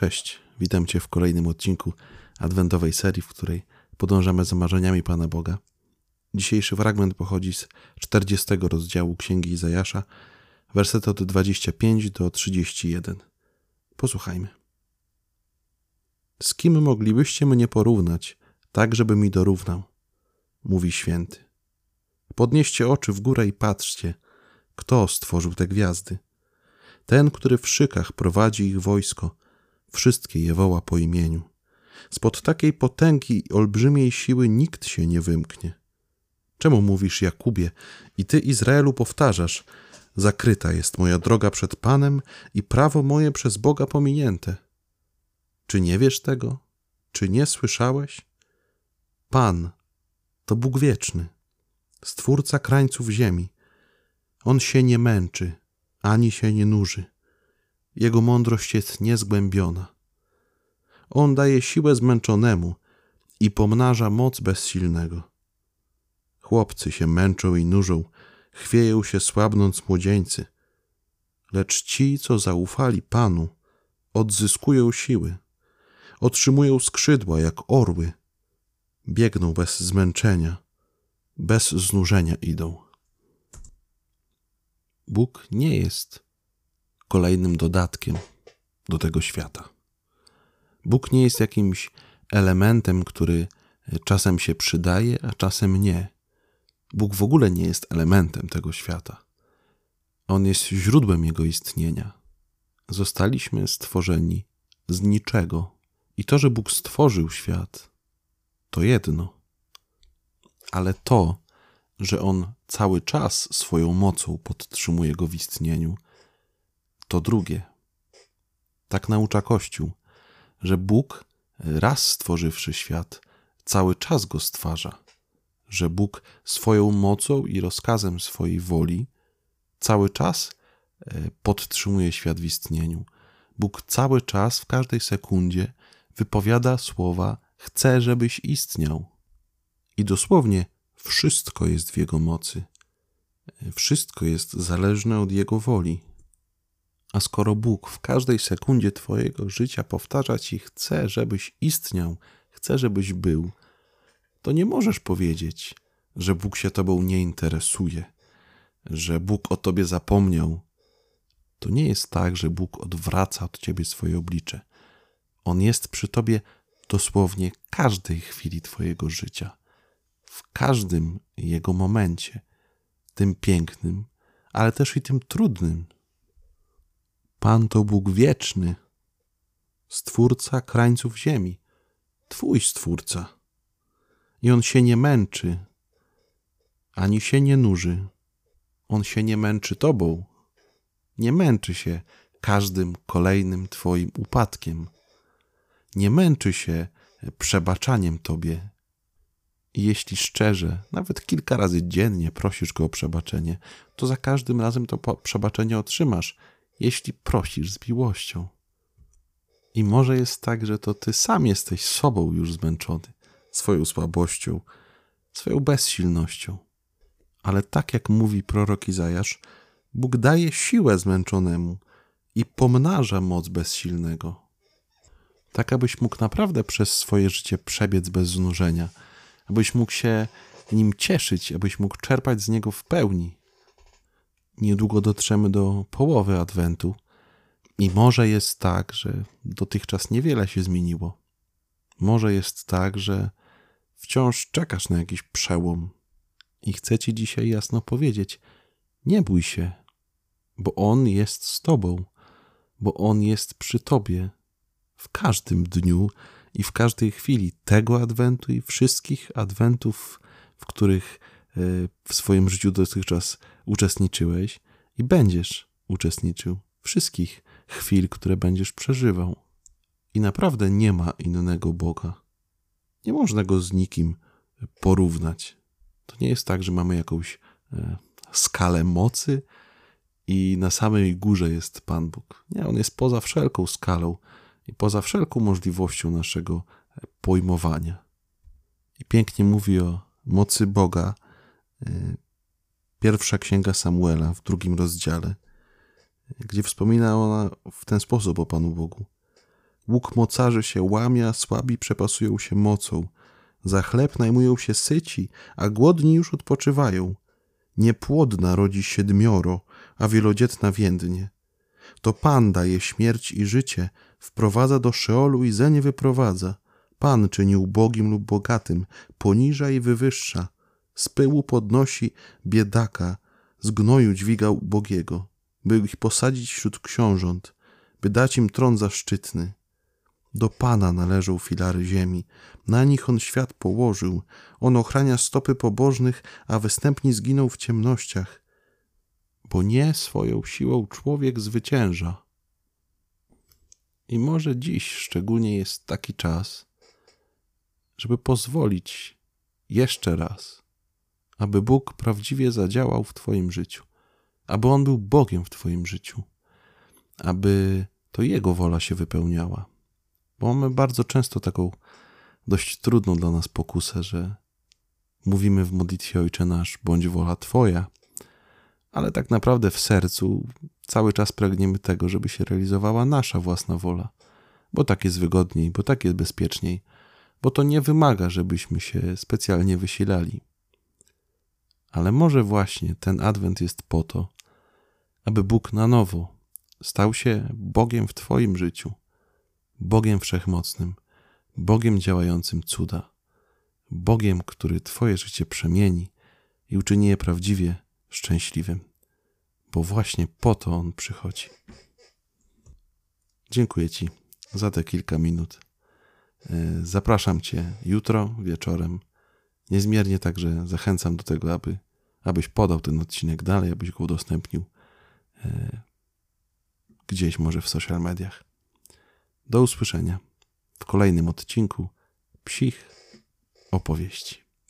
Cześć, witam Cię w kolejnym odcinku adwentowej serii, w której podążamy za marzeniami Pana Boga. Dzisiejszy fragment pochodzi z 40 rozdziału Księgi Izajasza, wersety od 25 do 31. Posłuchajmy. Z kim moglibyście mnie porównać, tak żeby mi dorównał? Mówi święty. Podnieście oczy w górę i patrzcie, kto stworzył te gwiazdy. Ten, który w szykach prowadzi ich wojsko, wszystkie je woła po imieniu. Spod takiej potęgi i olbrzymiej siły nikt się nie wymknie. Czemu mówisz, Jakubie, i ty, Izraelu, powtarzasz: Zakryta jest moja droga przed Panem i prawo moje przez Boga pominięte. Czy nie wiesz tego? Czy nie słyszałeś? Pan to Bóg wieczny, stwórca krańców ziemi. On się nie męczy, ani się nie nuży. Jego mądrość jest niezgłębiona. On daje siłę zmęczonemu i pomnaża moc bezsilnego. Chłopcy się męczą i nużą, chwieją się słabnąc młodzieńcy. Lecz ci, co zaufali Panu, odzyskują siły, otrzymują skrzydła jak orły, biegną bez zmęczenia, bez znużenia idą. Bóg nie jest kolejnym dodatkiem do tego świata. Bóg nie jest jakimś elementem, który czasem się przydaje, a czasem nie. Bóg w ogóle nie jest elementem tego świata. On jest źródłem jego istnienia. Zostaliśmy stworzeni z niczego. I to, że Bóg stworzył świat, to jedno. Ale to, że On cały czas swoją mocą podtrzymuje go w istnieniu, to drugie. Tak naucza Kościół, że Bóg, raz stworzywszy świat, cały czas go stwarza, że Bóg swoją mocą i rozkazem swojej woli cały czas e, podtrzymuje świat w istnieniu. Bóg cały czas, w każdej sekundzie wypowiada słowa: Chcę, żebyś istniał. I dosłownie wszystko jest w Jego mocy. E, wszystko jest zależne od Jego woli. A skoro Bóg w każdej sekundzie Twojego życia powtarza Ci, chce, żebyś istniał, chce, żebyś był, to nie możesz powiedzieć, że Bóg się Tobą nie interesuje, że Bóg o Tobie zapomniał. To nie jest tak, że Bóg odwraca od Ciebie swoje oblicze. On jest przy Tobie dosłownie każdej chwili Twojego życia, w każdym Jego momencie, tym pięknym, ale też i tym trudnym, Pan to Bóg wieczny, stwórca krańców ziemi, Twój stwórca. I on się nie męczy, ani się nie nuży. On się nie męczy Tobą, nie męczy się każdym kolejnym Twoim upadkiem, nie męczy się przebaczaniem Tobie. I jeśli szczerze, nawet kilka razy dziennie prosisz Go o przebaczenie, to za każdym razem to przebaczenie otrzymasz jeśli prosisz z miłością. I może jest tak, że to ty sam jesteś sobą już zmęczony, swoją słabością, swoją bezsilnością. Ale tak jak mówi prorok Izajasz, Bóg daje siłę zmęczonemu i pomnaża moc bezsilnego. Tak, abyś mógł naprawdę przez swoje życie przebiec bez znużenia, abyś mógł się nim cieszyć, abyś mógł czerpać z niego w pełni, niedługo dotrzemy do połowy Adwentu i może jest tak, że dotychczas niewiele się zmieniło. Może jest tak, że wciąż czekasz na jakiś przełom i chcę Ci dzisiaj jasno powiedzieć: nie bój się, bo On jest z Tobą, bo On jest przy Tobie w każdym dniu i w każdej chwili tego Adwentu i wszystkich Adwentów, w których w swoim życiu dotychczas uczestniczyłeś i będziesz uczestniczył wszystkich chwil, które będziesz przeżywał. I naprawdę nie ma innego Boga. Nie można go z nikim porównać. To nie jest tak, że mamy jakąś e, skalę mocy i na samej górze jest Pan Bóg. Nie, on jest poza wszelką skalą i poza wszelką możliwością naszego e, pojmowania. I pięknie mówi o mocy Boga Pierwsza księga Samuela w drugim rozdziale, gdzie wspomina ona w ten sposób o Panu Bogu. Łuk mocarzy się łamia, słabi przepasują się mocą. Za chleb najmują się syci, a głodni już odpoczywają. Niepłodna rodzi siedmioro, a wielodzietna więdnie. To Pan daje śmierć i życie, wprowadza do Szeolu i zeń wyprowadza. Pan czyni ubogim lub bogatym, poniża i wywyższa. Z pyłu podnosi biedaka, z gnoju dźwiga ubogiego, by ich posadzić wśród książąt, by dać im tron zaszczytny. Do Pana należą filary ziemi, na nich On świat położył. On ochrania stopy pobożnych, a występni zginą w ciemnościach, bo nie swoją siłą człowiek zwycięża. I może dziś szczególnie jest taki czas, żeby pozwolić jeszcze raz, aby Bóg prawdziwie zadziałał w Twoim życiu, aby On był Bogiem w Twoim życiu, aby to Jego wola się wypełniała. Bo mamy bardzo często taką dość trudną dla nas pokusę, że mówimy w modlitwie Ojcze Nasz, bądź wola Twoja, ale tak naprawdę w sercu cały czas pragniemy tego, żeby się realizowała nasza własna wola, bo tak jest wygodniej, bo tak jest bezpieczniej, bo to nie wymaga, żebyśmy się specjalnie wysilali. Ale może właśnie ten adwent jest po to, aby Bóg na nowo stał się Bogiem w Twoim życiu, Bogiem wszechmocnym, Bogiem działającym cuda, Bogiem, który Twoje życie przemieni i uczyni je prawdziwie szczęśliwym, bo właśnie po to On przychodzi. Dziękuję Ci za te kilka minut. E, zapraszam Cię jutro wieczorem. Niezmiernie także zachęcam do tego, aby, abyś podał ten odcinek dalej, abyś go udostępnił e, gdzieś może w social mediach. Do usłyszenia w kolejnym odcinku psich opowieści.